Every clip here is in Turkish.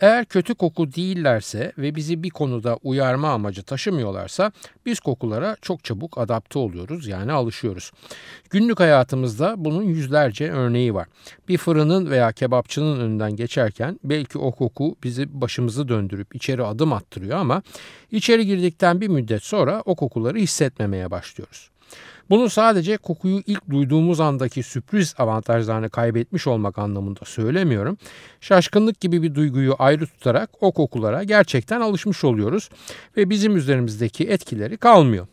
Eğer kötü koku değillerse ve bizi bir konuda uyarma amacı taşımıyorlarsa biz kokulara çok çabuk adapte oluyoruz yani alışıyoruz. Günlük hayatımızda bunun yüzlerce örneği var. Bir fırının veya kebapçının önünden geçerken belki o koku bizi başımızı döndürüp içeri adım attırıyor ama içeri girdikten bir müddet sonra o kokuları hissetmemeye başlıyoruz. Bunu sadece kokuyu ilk duyduğumuz andaki sürpriz avantajlarını kaybetmiş olmak anlamında söylemiyorum. Şaşkınlık gibi bir duyguyu ayrı tutarak o kokulara gerçekten alışmış oluyoruz ve bizim üzerimizdeki etkileri kalmıyor.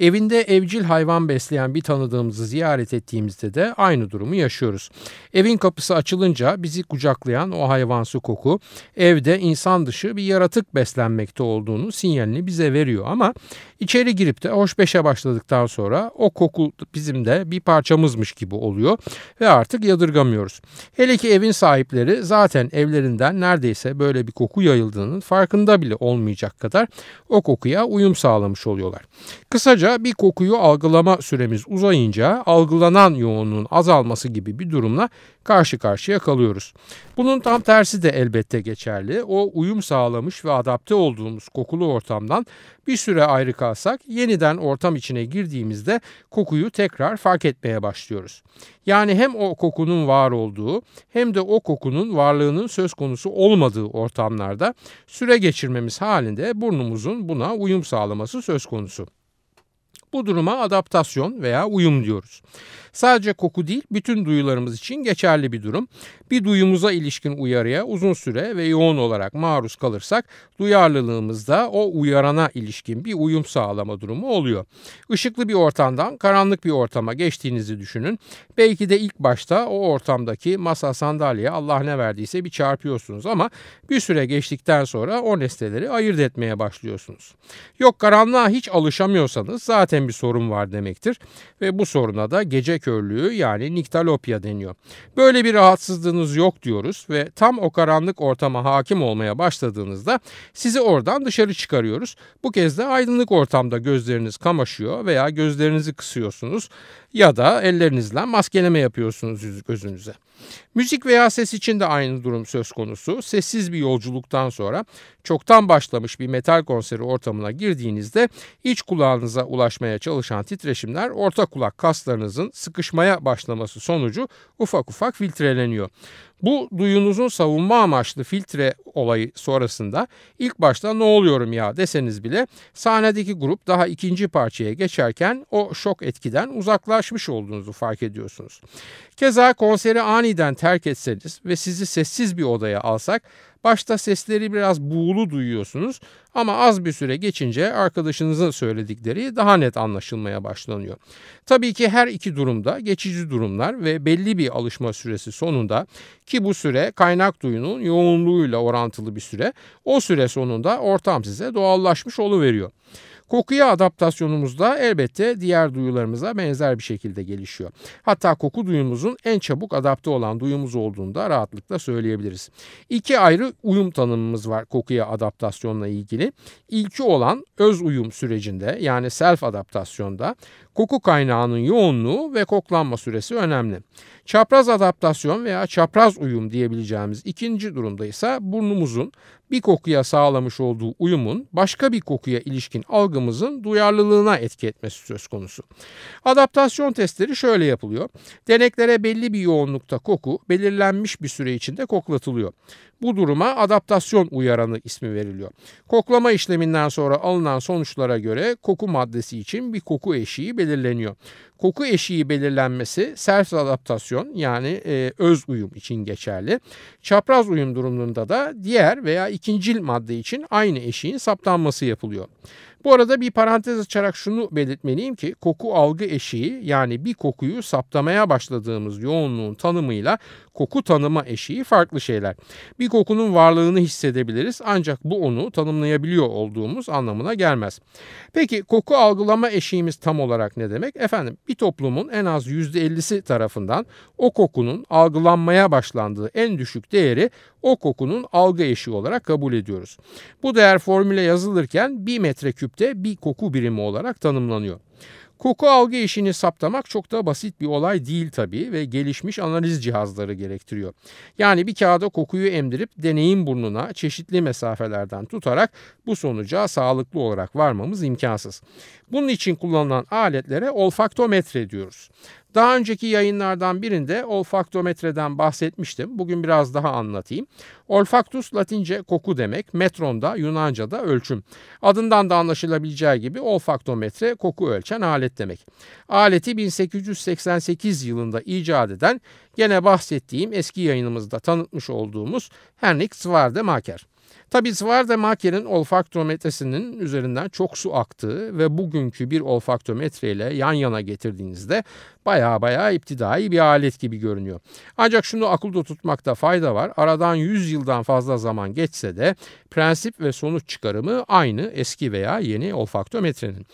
Evinde evcil hayvan besleyen bir tanıdığımızı ziyaret ettiğimizde de aynı durumu yaşıyoruz. Evin kapısı açılınca bizi kucaklayan o hayvansı koku evde insan dışı bir yaratık beslenmekte olduğunu sinyalini bize veriyor ama içeri girip de hoş beşe başladıktan sonra o koku bizim de bir parçamızmış gibi oluyor ve artık yadırgamıyoruz. Hele ki evin sahipleri zaten evlerinden neredeyse böyle bir koku yayıldığının farkında bile olmayacak kadar o kokuya uyum sağlamış oluyorlar. Kısaca bir kokuyu algılama süremiz uzayınca algılanan yoğunluğun azalması gibi bir durumla karşı karşıya kalıyoruz. Bunun tam tersi de elbette geçerli. O uyum sağlamış ve adapte olduğumuz kokulu ortamdan bir süre ayrı kalsak yeniden ortam içine girdiğimizde kokuyu tekrar fark etmeye başlıyoruz. Yani hem o kokunun var olduğu hem de o kokunun varlığının söz konusu olmadığı ortamlarda süre geçirmemiz halinde burnumuzun buna uyum sağlaması söz konusu. Bu duruma adaptasyon veya uyum diyoruz. Sadece koku değil bütün duyularımız için geçerli bir durum. Bir duyumuza ilişkin uyarıya uzun süre ve yoğun olarak maruz kalırsak duyarlılığımızda o uyarana ilişkin bir uyum sağlama durumu oluyor. Işıklı bir ortamdan karanlık bir ortama geçtiğinizi düşünün. Belki de ilk başta o ortamdaki masa sandalye Allah ne verdiyse bir çarpıyorsunuz ama bir süre geçtikten sonra o nesneleri ayırt etmeye başlıyorsunuz. Yok karanlığa hiç alışamıyorsanız zaten bir sorun var demektir ve bu soruna da gece körlüğü yani niktalopya deniyor. Böyle bir rahatsızlığınız yok diyoruz ve tam o karanlık ortama hakim olmaya başladığınızda sizi oradan dışarı çıkarıyoruz. Bu kez de aydınlık ortamda gözleriniz kamaşıyor veya gözlerinizi kısıyorsunuz ya da ellerinizle maskeleme yapıyorsunuz gözünüze. Müzik veya ses için de aynı durum söz konusu. Sessiz bir yolculuktan sonra çoktan başlamış bir metal konseri ortamına girdiğinizde iç kulağınıza ulaşmaya çalışan titreşimler orta kulak kaslarınızın sıkışmaya başlaması sonucu ufak ufak filtreleniyor. Bu duyunuzun savunma amaçlı filtre olayı sonrasında ilk başta ne oluyorum ya deseniz bile sahnedeki grup daha ikinci parçaya geçerken o şok etkiden uzaklaşmış olduğunuzu fark ediyorsunuz. Keza konseri aniden terk etseniz ve sizi sessiz bir odaya alsak Başta sesleri biraz buğulu duyuyorsunuz ama az bir süre geçince arkadaşınızın söyledikleri daha net anlaşılmaya başlanıyor. Tabii ki her iki durumda geçici durumlar ve belli bir alışma süresi sonunda ki bu süre kaynak duyunun yoğunluğuyla orantılı bir süre o süre sonunda ortam size doğallaşmış oluveriyor. Kokuya adaptasyonumuz da elbette diğer duyularımıza benzer bir şekilde gelişiyor. Hatta koku duyumuzun en çabuk adapte olan duyumuz olduğunu da rahatlıkla söyleyebiliriz. İki ayrı uyum tanımımız var kokuya adaptasyonla ilgili. İlki olan öz uyum sürecinde yani self adaptasyonda koku kaynağının yoğunluğu ve koklanma süresi önemli. Çapraz adaptasyon veya çapraz uyum diyebileceğimiz ikinci durumda ise burnumuzun bir kokuya sağlamış olduğu uyumun başka bir kokuya ilişkin algımızın duyarlılığına etki etmesi söz konusu. Adaptasyon testleri şöyle yapılıyor. Deneklere belli bir yoğunlukta koku belirlenmiş bir süre içinde koklatılıyor. Bu duruma adaptasyon uyaranı ismi veriliyor. Koklama işleminden sonra alınan sonuçlara göre koku maddesi için bir koku eşiği belirleniyor. Koku eşiği belirlenmesi self adaptasyon yani e, öz uyum için geçerli. Çapraz uyum durumunda da diğer veya ikincil madde için aynı eşiğin saptanması yapılıyor. Bu arada bir parantez açarak şunu belirtmeliyim ki koku algı eşiği yani bir kokuyu saptamaya başladığımız yoğunluğun tanımıyla koku tanıma eşiği farklı şeyler. Bir kokunun varlığını hissedebiliriz ancak bu onu tanımlayabiliyor olduğumuz anlamına gelmez. Peki koku algılama eşiğimiz tam olarak ne demek? Efendim bir toplumun en az %50'si tarafından o kokunun algılanmaya başlandığı en düşük değeri o kokunun algı eşiği olarak kabul ediyoruz. Bu değer formüle yazılırken 1 metreküpte bir koku birimi olarak tanımlanıyor. Koku algı işini saptamak çok da basit bir olay değil tabii ve gelişmiş analiz cihazları gerektiriyor. Yani bir kağıda kokuyu emdirip deneyim burnuna çeşitli mesafelerden tutarak bu sonuca sağlıklı olarak varmamız imkansız. Bunun için kullanılan aletlere olfaktometre diyoruz. Daha önceki yayınlardan birinde olfaktometreden bahsetmiştim. Bugün biraz daha anlatayım. Olfaktus latince koku demek, metron da Yunanca'da ölçüm. Adından da anlaşılabileceği gibi olfaktometre koku ölçen alet demek. Aleti 1888 yılında icat eden gene bahsettiğim eski yayınımızda tanıtmış olduğumuz Henrik Zwardemaker. Tabi Zwardemaker'in olfaktometresinin üzerinden çok su aktığı ve bugünkü bir olfaktometre ile yan yana getirdiğinizde baya baya iptidai bir alet gibi görünüyor. Ancak şunu akılda tutmakta fayda var. Aradan 100 yıldan fazla zaman geçse de prensip ve sonuç çıkarımı aynı eski veya yeni olfaktometrenin.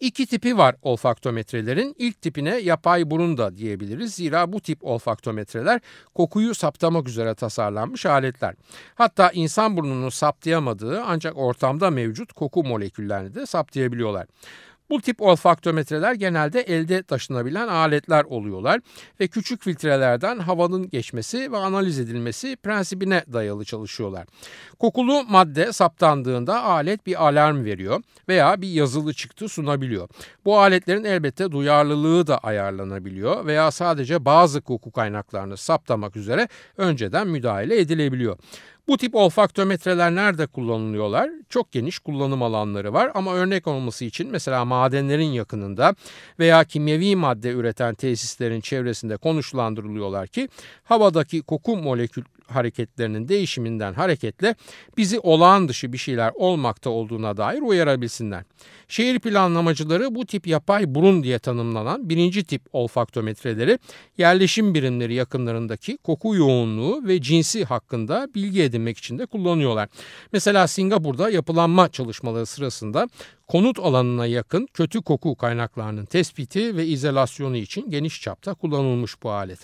İki tipi var olfaktometrelerin. İlk tipine yapay burun da diyebiliriz. Zira bu tip olfaktometreler kokuyu saptamak üzere tasarlanmış aletler. Hatta insan burnunun saptayamadığı ancak ortamda mevcut koku moleküllerini de saptayabiliyorlar. Bu tip olfaktometreler genelde elde taşınabilen aletler oluyorlar ve küçük filtrelerden havanın geçmesi ve analiz edilmesi prensibine dayalı çalışıyorlar. Kokulu madde saptandığında alet bir alarm veriyor veya bir yazılı çıktı sunabiliyor. Bu aletlerin elbette duyarlılığı da ayarlanabiliyor veya sadece bazı koku kaynaklarını saptamak üzere önceden müdahale edilebiliyor. Bu tip olfaktometreler nerede kullanılıyorlar? Çok geniş kullanım alanları var ama örnek olması için mesela madenlerin yakınında veya kimyevi madde üreten tesislerin çevresinde konuşlandırılıyorlar ki havadaki koku molekül hareketlerinin değişiminden hareketle bizi olağan dışı bir şeyler olmakta olduğuna dair uyarabilsinler. Şehir planlamacıları bu tip yapay burun diye tanımlanan birinci tip olfaktometreleri yerleşim birimleri yakınlarındaki koku yoğunluğu ve cinsi hakkında bilgi edinmek için de kullanıyorlar. Mesela Singapur'da yapılanma çalışmaları sırasında konut alanına yakın kötü koku kaynaklarının tespiti ve izolasyonu için geniş çapta kullanılmış bu alet.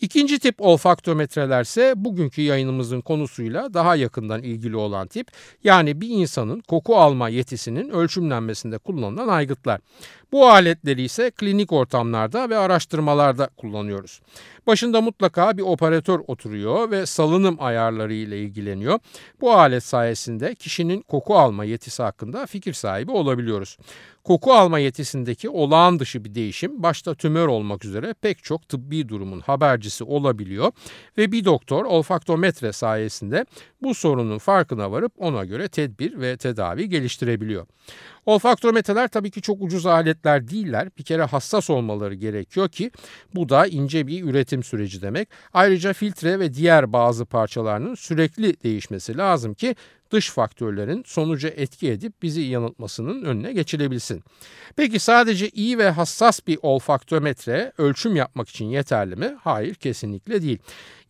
İkinci tip olfaktometreler ise bugünkü yayınımızın konusuyla daha yakından ilgili olan tip yani bir insanın koku alma yetisinin ölçümlenmesinde kullanılan aygıtlar. Bu aletleri ise klinik ortamlarda ve araştırmalarda kullanıyoruz. Başında mutlaka bir operatör oturuyor ve salınım ayarları ile ilgileniyor. Bu alet sayesinde kişinin koku alma yetisi hakkında fikir sahibi olabiliyoruz. Koku alma yetisindeki olağan dışı bir değişim başta tümör olmak üzere pek çok tıbbi durumun habercisi olabiliyor ve bir doktor olfaktometre sayesinde bu sorunun farkına varıp ona göre tedbir ve tedavi geliştirebiliyor. Olfaktometreler tabii ki çok ucuz aletler değiller. Bir kere hassas olmaları gerekiyor ki bu da ince bir üretim süreci demek. Ayrıca filtre ve diğer bazı parçalarının sürekli değişmesi lazım ki dış faktörlerin sonuca etki edip bizi yanıltmasının önüne geçilebilsin. Peki sadece iyi ve hassas bir olfaktometre ölçüm yapmak için yeterli mi? Hayır kesinlikle değil.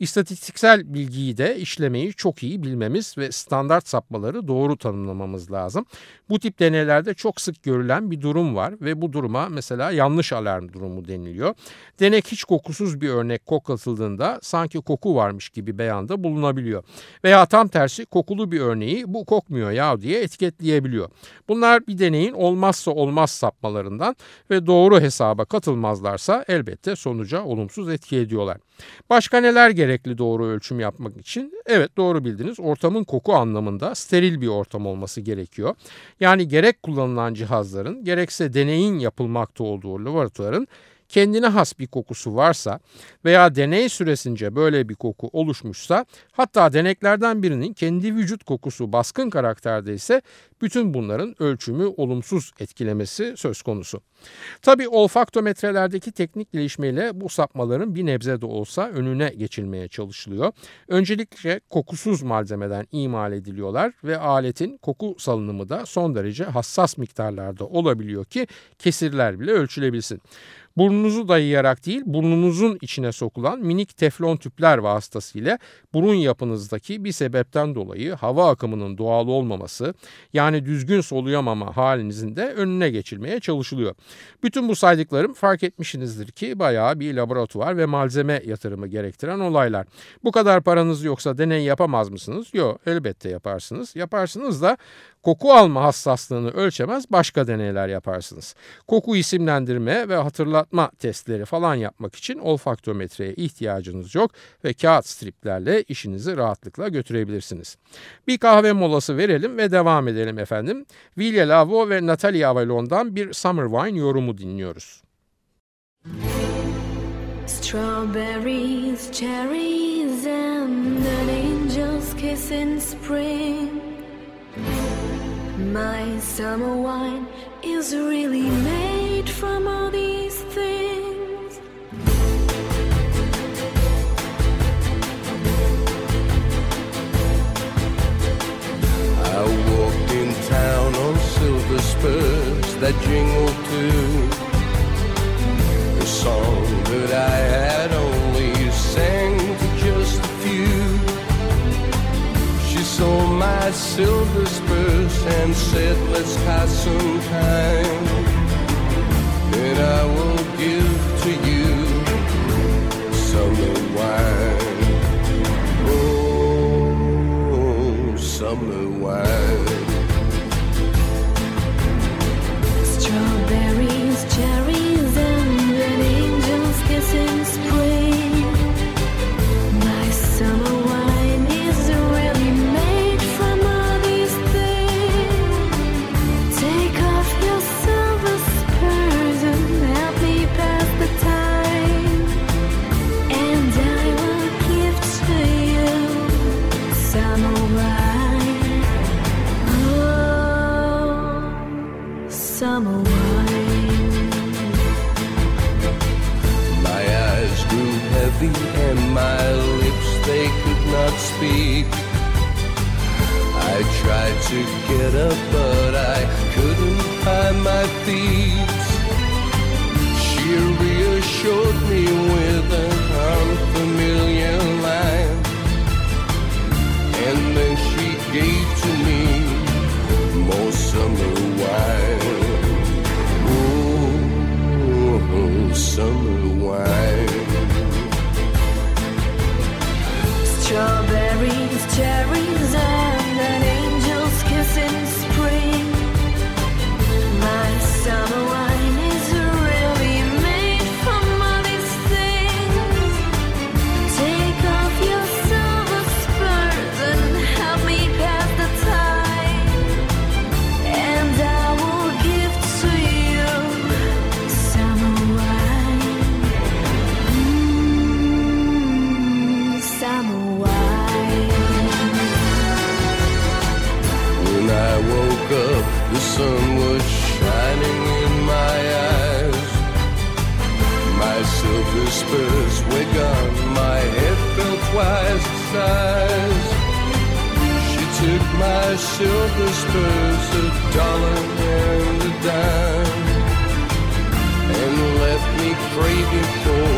İstatistiksel bilgiyi de işlemeyi çok iyi bilmemiz ve standart sapmaları doğru tanımlamamız lazım. Bu tip deneylerde çok sık görülen bir durum var ve bu duruma mesela yanlış alarm durumu deniliyor. Denek hiç kokusuz bir örnek koklatıldığında sanki koku varmış gibi beyanda bulunabiliyor. Veya tam tersi kokulu bir örneği bu kokmuyor ya diye etiketleyebiliyor. Bunlar bir deneyin olmazsa olmaz sapmalarından ve doğru hesaba katılmazlarsa elbette sonuca olumsuz etki ediyorlar. Başka neler gerekli doğru ölçüm yapmak için? Evet doğru bildiniz ortamın koku anlamında steril bir ortam olması gerekiyor. Yani gerek kullanılan cihazların gerekse deneyin yapılmakta olduğu laboratuvarın kendine has bir kokusu varsa veya deney süresince böyle bir koku oluşmuşsa hatta deneklerden birinin kendi vücut kokusu baskın karakterde ise bütün bunların ölçümü olumsuz etkilemesi söz konusu. Tabi olfaktometrelerdeki teknik gelişmeyle bu sapmaların bir nebze de olsa önüne geçilmeye çalışılıyor. Öncelikle kokusuz malzemeden imal ediliyorlar ve aletin koku salınımı da son derece hassas miktarlarda olabiliyor ki kesirler bile ölçülebilsin. Burnunuzu dayayarak değil burnunuzun içine sokulan minik teflon tüpler vasıtasıyla burun yapınızdaki bir sebepten dolayı hava akımının doğal olmaması yani düzgün soluyamama halinizin de önüne geçilmeye çalışılıyor. Bütün bu saydıklarım fark etmişsinizdir ki bayağı bir laboratuvar ve malzeme yatırımı gerektiren olaylar. Bu kadar paranız yoksa deney yapamaz mısınız? Yok elbette yaparsınız. Yaparsınız da koku alma hassaslığını ölçemez başka deneyler yaparsınız. Koku isimlendirme ve hatırlatma testleri falan yapmak için olfaktometreye ihtiyacınız yok ve kağıt striplerle işinizi rahatlıkla götürebilirsiniz. Bir kahve molası verelim ve devam edelim efendim. Vilya Lavo ve Natalia Avalon'dan bir Summer Wine yorumu dinliyoruz. Strawberries, cherries and an angel's kiss in spring My summer wine is really made from all these things. I walked in town on silver spurs that jingle too. A song that I had only my silver spurs and said, let's pass some time. And I will give to you summer wine. Oh, summer brave before.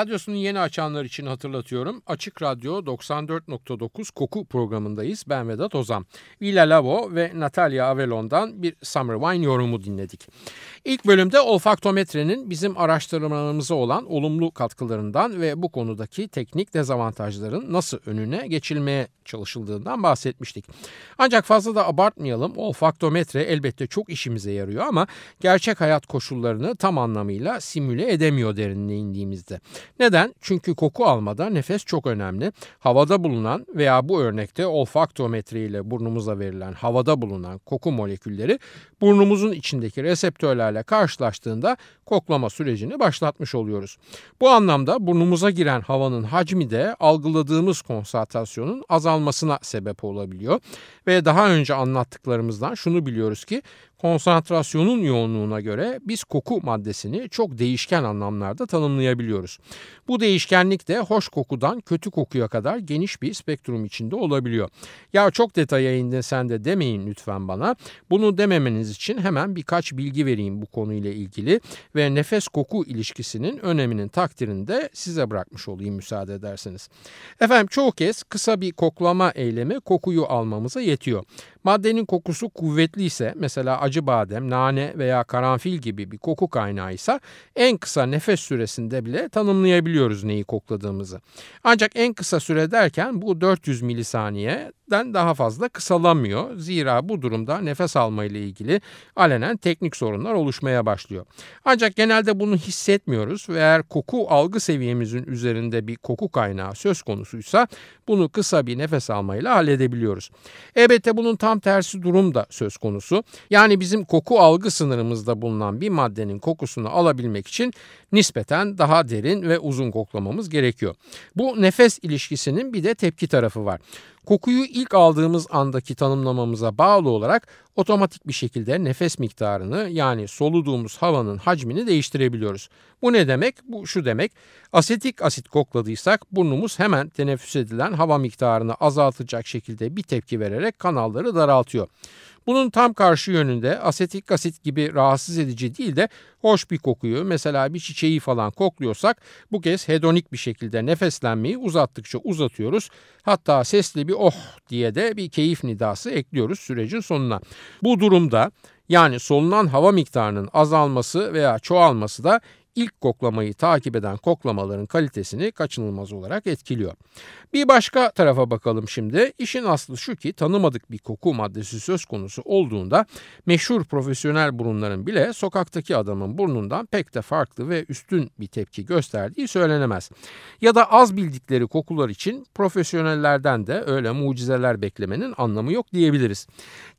Radyosunu yeni açanlar için hatırlatıyorum. Açık Radyo 94.9 Koku programındayız. Ben Vedat Ozan. Villa Lavo ve Natalia Avelon'dan bir Summer Wine yorumu dinledik. İlk bölümde olfaktometrenin bizim araştırmalarımıza olan olumlu katkılarından ve bu konudaki teknik dezavantajların nasıl önüne geçilmeye çalışıldığından bahsetmiştik. Ancak fazla da abartmayalım. Olfaktometre elbette çok işimize yarıyor ama gerçek hayat koşullarını tam anlamıyla simüle edemiyor derinliğe indiğimizde. Neden? Çünkü koku almada nefes çok önemli. Havada bulunan veya bu örnekte olfaktometre ile burnumuza verilen havada bulunan koku molekülleri burnumuzun içindeki reseptörlerle karşılaştığında koklama sürecini başlatmış oluyoruz. Bu anlamda burnumuza giren havanın hacmi de algıladığımız konsantrasyonun azalmasına sebep olabiliyor. Ve daha önce anlattıklarımızdan şunu biliyoruz ki konsantrasyonun yoğunluğuna göre biz koku maddesini çok değişken anlamlarda tanımlayabiliyoruz. Bu değişkenlik de hoş kokudan kötü kokuya kadar geniş bir spektrum içinde olabiliyor. Ya çok detaya indin sen de demeyin lütfen bana. Bunu dememeniz için hemen birkaç bilgi vereyim bu konuyla ilgili ve nefes koku ilişkisinin öneminin takdirini de size bırakmış olayım müsaade ederseniz. Efendim çoğu kez kısa bir koklama eylemi kokuyu almamıza yetiyor. Maddenin kokusu kuvvetliyse mesela acı badem, nane veya karanfil gibi bir koku kaynağı ise en kısa nefes süresinde bile tanımlayabiliyoruz neyi kokladığımızı. Ancak en kısa süre derken bu 400 milisaniye den daha fazla kısalamıyor. Zira bu durumda nefes alma ile ilgili alenen teknik sorunlar oluşmaya başlıyor. Ancak genelde bunu hissetmiyoruz ve eğer koku algı seviyemizin üzerinde bir koku kaynağı söz konusuysa bunu kısa bir nefes almayla halledebiliyoruz. Elbette bunun tam tersi durum da söz konusu. Yani bizim koku algı sınırımızda bulunan bir maddenin kokusunu alabilmek için nispeten daha derin ve uzun koklamamız gerekiyor. Bu nefes ilişkisinin bir de tepki tarafı var. Kokuyu ilk aldığımız andaki tanımlamamıza bağlı olarak otomatik bir şekilde nefes miktarını yani soluduğumuz havanın hacmini değiştirebiliyoruz. Bu ne demek? Bu şu demek. Asetik asit kokladıysak burnumuz hemen teneffüs edilen hava miktarını azaltacak şekilde bir tepki vererek kanalları daraltıyor. Bunun tam karşı yönünde asetik asit gibi rahatsız edici değil de hoş bir kokuyu mesela bir çiçeği falan kokluyorsak bu kez hedonik bir şekilde nefeslenmeyi uzattıkça uzatıyoruz. Hatta sesli bir oh diye de bir keyif nidası ekliyoruz sürecin sonuna. Bu durumda yani solunan hava miktarının azalması veya çoğalması da ilk koklamayı takip eden koklamaların kalitesini kaçınılmaz olarak etkiliyor. Bir başka tarafa bakalım şimdi. İşin aslı şu ki tanımadık bir koku maddesi söz konusu olduğunda meşhur profesyonel burunların bile sokaktaki adamın burnundan pek de farklı ve üstün bir tepki gösterdiği söylenemez. Ya da az bildikleri kokular için profesyonellerden de öyle mucizeler beklemenin anlamı yok diyebiliriz.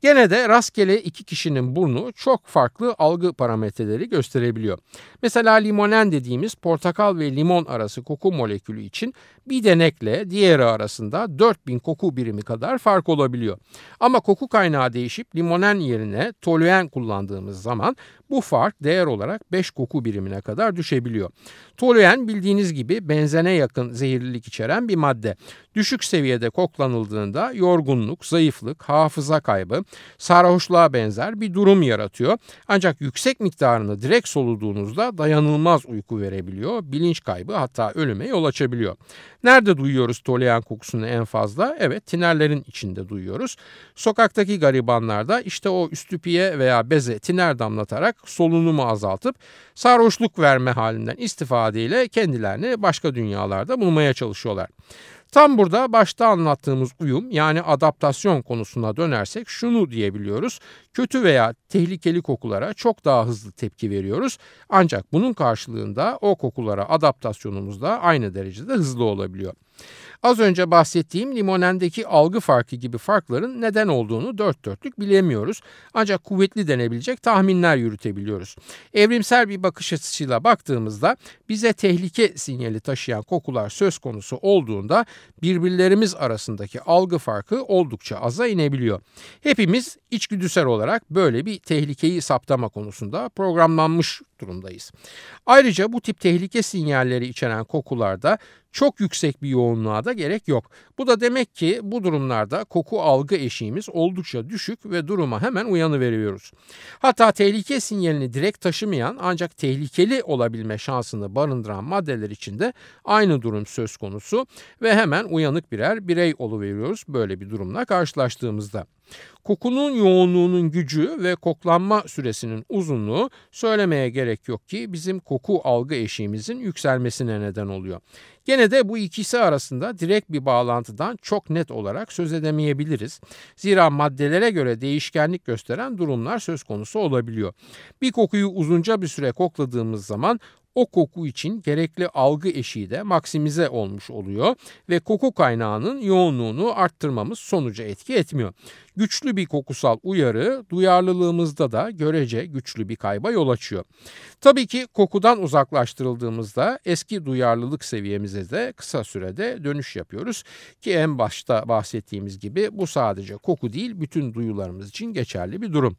Gene de rastgele iki kişinin burnu çok farklı algı parametreleri gösterebiliyor. Mesela limonen dediğimiz portakal ve limon arası koku molekülü için bir denekle diğeri arasında 4000 koku birimi kadar fark olabiliyor. Ama koku kaynağı değişip limonen yerine toluen kullandığımız zaman bu fark değer olarak 5 koku birimine kadar düşebiliyor. Toluen bildiğiniz gibi benzene yakın zehirlilik içeren bir madde. Düşük seviyede koklanıldığında yorgunluk, zayıflık, hafıza kaybı, sarhoşluğa benzer bir durum yaratıyor. Ancak yüksek miktarını direkt soluduğunuzda dayanılmaz uyku verebiliyor, bilinç kaybı hatta ölüme yol açabiliyor. Nerede duyuyoruz toluen kokusunu en fazla? Evet tinerlerin içinde duyuyoruz. Sokaktaki garibanlar da işte o üstüpiye veya beze tiner damlatarak solunumu azaltıp sarhoşluk verme halinden istifadeyle kendilerini başka dünyalarda bulmaya çalışıyorlar. Tam burada başta anlattığımız uyum yani adaptasyon konusuna dönersek şunu diyebiliyoruz. Kötü veya tehlikeli kokulara çok daha hızlı tepki veriyoruz. Ancak bunun karşılığında o kokulara adaptasyonumuz da aynı derecede hızlı olabiliyor. Az önce bahsettiğim limonendeki algı farkı gibi farkların neden olduğunu dört dörtlük bilemiyoruz. Ancak kuvvetli denebilecek tahminler yürütebiliyoruz. Evrimsel bir bakış açısıyla baktığımızda bize tehlike sinyali taşıyan kokular söz konusu olduğunda birbirlerimiz arasındaki algı farkı oldukça aza inebiliyor. Hepimiz içgüdüsel olarak böyle bir tehlikeyi saptama konusunda programlanmış durumdayız. Ayrıca bu tip tehlike sinyalleri içeren kokularda Çok yüksek bir yoğunluğa da gerek yok. Bu da demek ki bu durumlarda koku algı eşiğimiz oldukça düşük ve duruma hemen uyanıveriyoruz. Hatta tehlike sinyalini direkt taşımayan ancak tehlikeli olabilme şansını barındıran maddeler içinde aynı durum söz konusu ve hemen uyanık birer birey oluveriyoruz böyle bir durumla karşılaştığımızda. Kokunun yoğunluğunun gücü ve koklanma süresinin uzunluğu söylemeye gerek yok ki bizim koku algı eşiğimizin yükselmesine neden oluyor. Gene de bu ikisi arasında direkt bir bağlantıdan çok net olarak söz edemeyebiliriz. Zira maddelere göre değişkenlik gösteren durumlar söz konusu olabiliyor. Bir kokuyu uzunca bir süre kokladığımız zaman o koku için gerekli algı eşiği de maksimize olmuş oluyor ve koku kaynağının yoğunluğunu arttırmamız sonuca etki etmiyor. Güçlü bir kokusal uyarı duyarlılığımızda da görece güçlü bir kayba yol açıyor. Tabii ki kokudan uzaklaştırıldığımızda eski duyarlılık seviyemize de kısa sürede dönüş yapıyoruz ki en başta bahsettiğimiz gibi bu sadece koku değil bütün duyularımız için geçerli bir durum.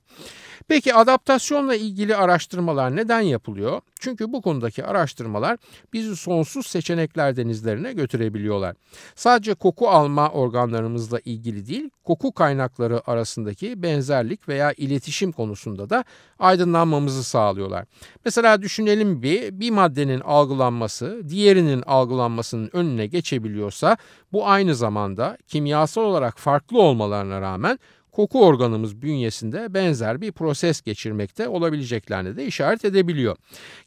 Peki adaptasyonla ilgili araştırmalar neden yapılıyor? Çünkü bu konudaki araştırmalar bizi sonsuz seçenekler denizlerine götürebiliyorlar. Sadece koku alma organlarımızla ilgili değil, koku kaynakları arasındaki benzerlik veya iletişim konusunda da aydınlanmamızı sağlıyorlar. Mesela düşünelim bir, bir maddenin algılanması diğerinin algılanmasının önüne geçebiliyorsa bu aynı zamanda kimyasal olarak farklı olmalarına rağmen koku organımız bünyesinde benzer bir proses geçirmekte olabileceklerini de işaret edebiliyor.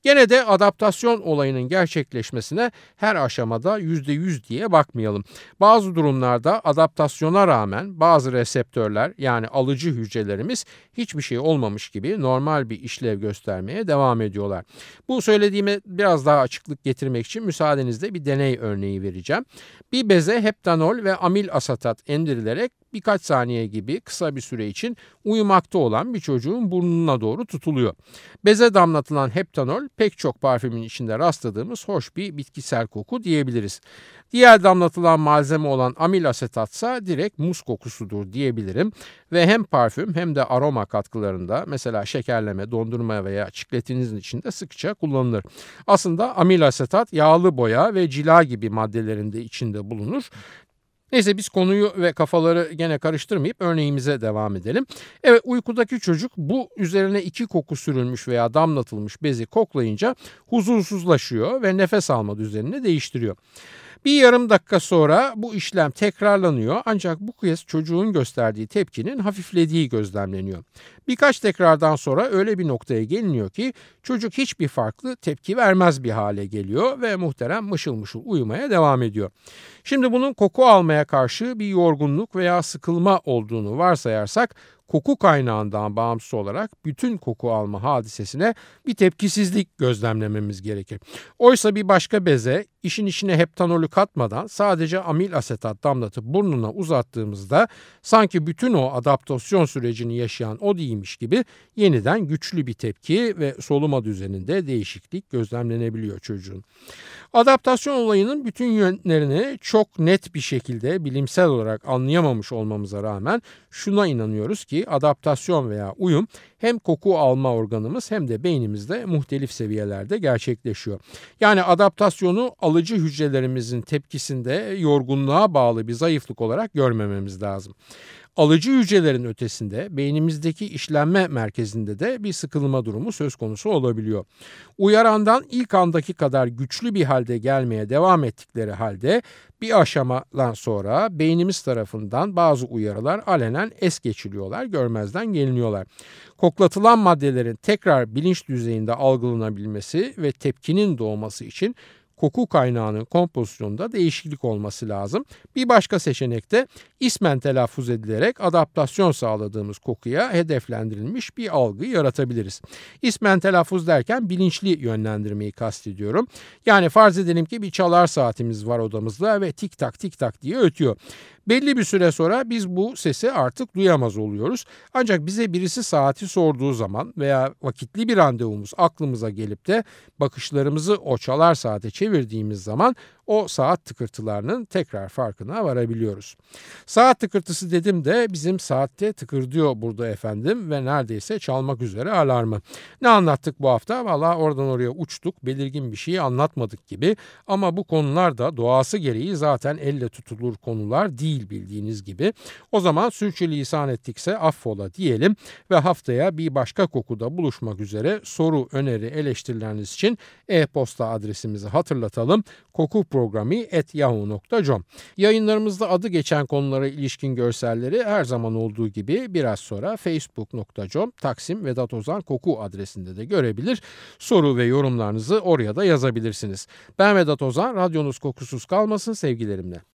Gene de adaptasyon olayının gerçekleşmesine her aşamada %100 diye bakmayalım. Bazı durumlarda adaptasyona rağmen bazı reseptörler yani alıcı hücrelerimiz hiçbir şey olmamış gibi normal bir işlev göstermeye devam ediyorlar. Bu söylediğime biraz daha açıklık getirmek için müsaadenizle bir deney örneği vereceğim. Bir beze heptanol ve amil asetat endirilerek birkaç saniye gibi kısa bir süre için uyumakta olan bir çocuğun burnuna doğru tutuluyor. Beze damlatılan heptanol pek çok parfümün içinde rastladığımız hoş bir bitkisel koku diyebiliriz. Diğer damlatılan malzeme olan amil asetatsa direkt muz kokusudur diyebilirim ve hem parfüm hem de aroma katkılarında mesela şekerleme, dondurma veya çikletinizin içinde sıkça kullanılır. Aslında amil asetat yağlı boya ve cila gibi maddelerin de içinde bulunur. Neyse biz konuyu ve kafaları gene karıştırmayıp örneğimize devam edelim. Evet uykudaki çocuk bu üzerine iki koku sürülmüş veya damlatılmış bezi koklayınca huzursuzlaşıyor ve nefes alma düzenini değiştiriyor. Bir yarım dakika sonra bu işlem tekrarlanıyor ancak bu kez çocuğun gösterdiği tepkinin hafiflediği gözlemleniyor. Birkaç tekrardan sonra öyle bir noktaya geliniyor ki çocuk hiçbir farklı tepki vermez bir hale geliyor ve muhterem mışıl mışıl uyumaya devam ediyor. Şimdi bunun koku almaya karşı bir yorgunluk veya sıkılma olduğunu varsayarsak koku kaynağından bağımsız olarak bütün koku alma hadisesine bir tepkisizlik gözlemlememiz gerekir. Oysa bir başka beze işin içine heptanolü katmadan sadece amil asetat damlatıp burnuna uzattığımızda sanki bütün o adaptasyon sürecini yaşayan o değilmiş gibi yeniden güçlü bir tepki ve soluma düzeninde değişiklik gözlemlenebiliyor çocuğun. Adaptasyon olayının bütün yönlerini çok net bir şekilde bilimsel olarak anlayamamış olmamıza rağmen şuna inanıyoruz ki adaptasyon veya uyum hem koku alma organımız hem de beynimizde muhtelif seviyelerde gerçekleşiyor. Yani adaptasyonu alıcı hücrelerimizin tepkisinde yorgunluğa bağlı bir zayıflık olarak görmememiz lazım. Alıcı hücrelerin ötesinde beynimizdeki işlenme merkezinde de bir sıkılma durumu söz konusu olabiliyor. Uyarandan ilk andaki kadar güçlü bir halde gelmeye devam ettikleri halde bir aşamadan sonra beynimiz tarafından bazı uyarılar alenen es geçiliyorlar, görmezden geliniyorlar. Koklatılan maddelerin tekrar bilinç düzeyinde algılanabilmesi ve tepkinin doğması için koku kaynağının kompozisyonunda değişiklik olması lazım. Bir başka seçenek de ismen telaffuz edilerek adaptasyon sağladığımız kokuya hedeflendirilmiş bir algı yaratabiliriz. İsmen telaffuz derken bilinçli yönlendirmeyi kastediyorum. Yani farz edelim ki bir çalar saatimiz var odamızda ve tik tak tik tak diye ötüyor. Belli bir süre sonra biz bu sesi artık duyamaz oluyoruz. Ancak bize birisi saati sorduğu zaman veya vakitli bir randevumuz aklımıza gelip de bakışlarımızı o çalar saate çevirdiğimiz zaman o saat tıkırtılarının tekrar farkına varabiliyoruz. Saat tıkırtısı dedim de bizim saatte tıkırdıyor burada efendim ve neredeyse çalmak üzere alarmı. Ne anlattık bu hafta? Valla oradan oraya uçtuk belirgin bir şeyi anlatmadık gibi ama bu konular da doğası gereği zaten elle tutulur konular değil bildiğiniz gibi. O zaman sürçülisan ettikse affola diyelim ve haftaya bir başka kokuda buluşmak üzere soru, öneri, eleştirileriniz için e-posta adresimizi hatırlatalım. Koku programı.yahoo.com Yayınlarımızda adı geçen konulara ilişkin görselleri her zaman olduğu gibi biraz sonra facebook.com Taksim Vedat Ozan Koku adresinde de görebilir. Soru ve yorumlarınızı oraya da yazabilirsiniz. Ben Vedat Ozan, radyonuz kokusuz kalmasın sevgilerimle.